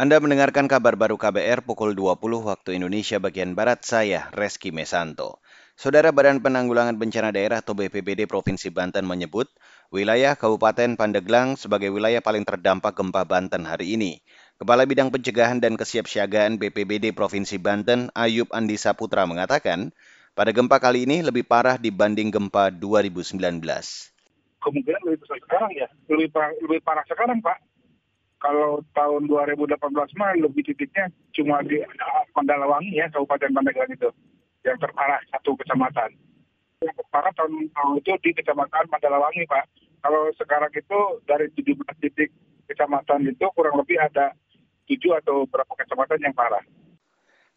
Anda mendengarkan kabar baru KBR pukul 20 waktu Indonesia bagian Barat saya, Reski Mesanto. Saudara Badan Penanggulangan Bencana Daerah atau BPBD Provinsi Banten menyebut wilayah Kabupaten Pandeglang sebagai wilayah paling terdampak gempa Banten hari ini. Kepala Bidang Pencegahan dan Kesiapsiagaan BPBD Provinsi Banten, Ayub Andi Saputra mengatakan, pada gempa kali ini lebih parah dibanding gempa 2019. Kemungkinan lebih besar sekarang ya, lebih parah, lebih parah sekarang Pak kalau tahun 2018 mah lebih titiknya cuma di Mandalawangi ya, Kabupaten Pandeglang itu, yang terparah satu kecamatan. Yang terparah tahun, tahun itu di Kecamatan Mandalawangi, Pak. Kalau sekarang itu dari 17 titik kecamatan itu kurang lebih ada 7 atau berapa kecamatan yang parah.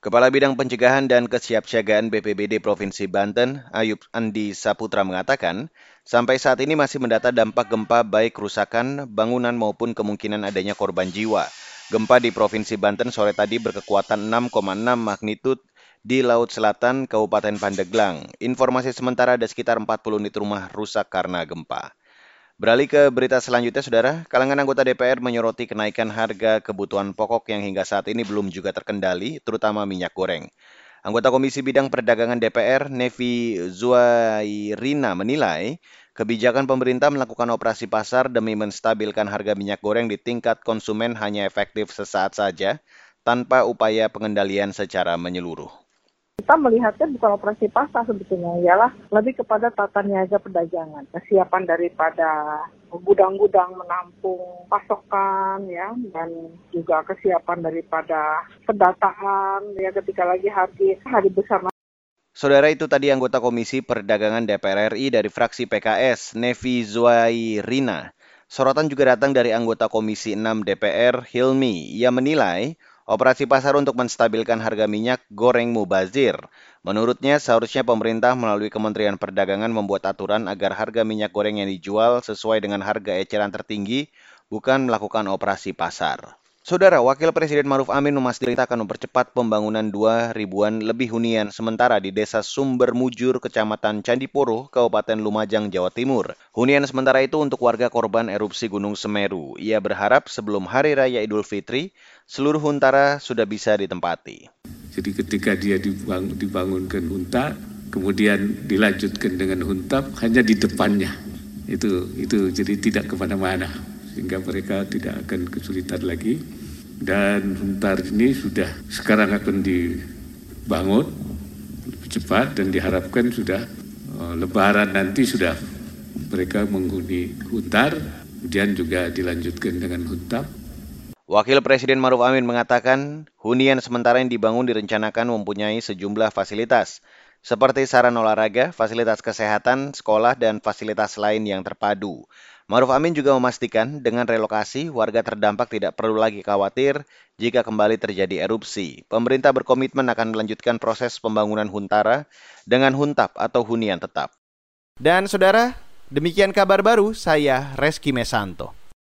Kepala Bidang Pencegahan dan Kesiapsiagaan BPBD Provinsi Banten, Ayub Andi Saputra mengatakan, sampai saat ini masih mendata dampak gempa baik kerusakan, bangunan maupun kemungkinan adanya korban jiwa. Gempa di Provinsi Banten sore tadi berkekuatan 6,6 magnitud di Laut Selatan, Kabupaten Pandeglang. Informasi sementara ada sekitar 40 unit rumah rusak karena gempa. Beralih ke berita selanjutnya, Saudara. Kalangan anggota DPR menyoroti kenaikan harga kebutuhan pokok yang hingga saat ini belum juga terkendali, terutama minyak goreng. Anggota Komisi Bidang Perdagangan DPR, Nevi Zuairina, menilai kebijakan pemerintah melakukan operasi pasar demi menstabilkan harga minyak goreng di tingkat konsumen hanya efektif sesaat saja, tanpa upaya pengendalian secara menyeluruh kita melihatnya bukan operasi pasar sebetulnya, ialah lebih kepada tata niaga perdagangan, kesiapan daripada gudang-gudang menampung pasokan ya dan juga kesiapan daripada pendataan ya ketika lagi hari hari besar Saudara itu tadi anggota Komisi Perdagangan DPR RI dari fraksi PKS, Nevi Zuairina. Sorotan juga datang dari anggota Komisi 6 DPR, Hilmi. Ia menilai Operasi pasar untuk menstabilkan harga minyak goreng mubazir. Menurutnya, seharusnya pemerintah melalui Kementerian Perdagangan membuat aturan agar harga minyak goreng yang dijual sesuai dengan harga eceran tertinggi, bukan melakukan operasi pasar. Saudara Wakil Presiden Maruf Amin memastikan akan mempercepat pembangunan dua ribuan lebih hunian sementara di Desa Sumber Mujur, Kecamatan Candipuro, Kabupaten Lumajang, Jawa Timur. Hunian sementara itu untuk warga korban erupsi Gunung Semeru. Ia berharap sebelum Hari Raya Idul Fitri, seluruh huntara sudah bisa ditempati. Jadi ketika dia dibangun, dibangunkan hunta, kemudian dilanjutkan dengan huntap hanya di depannya. Itu itu jadi tidak ke mana-mana sehingga mereka tidak akan kesulitan lagi. Dan Huntar ini sudah sekarang akan dibangun lebih cepat dan diharapkan sudah uh, Lebaran nanti sudah mereka menghuni Huntar, kemudian juga dilanjutkan dengan Huntap. Wakil Presiden Maruf Amin mengatakan, hunian sementara yang dibangun direncanakan mempunyai sejumlah fasilitas, seperti saran olahraga, fasilitas kesehatan, sekolah, dan fasilitas lain yang terpadu. Maruf Amin juga memastikan dengan relokasi, warga terdampak tidak perlu lagi khawatir jika kembali terjadi erupsi. Pemerintah berkomitmen akan melanjutkan proses pembangunan Huntara dengan huntap atau hunian tetap. Dan saudara, demikian kabar baru saya Reski Mesanto.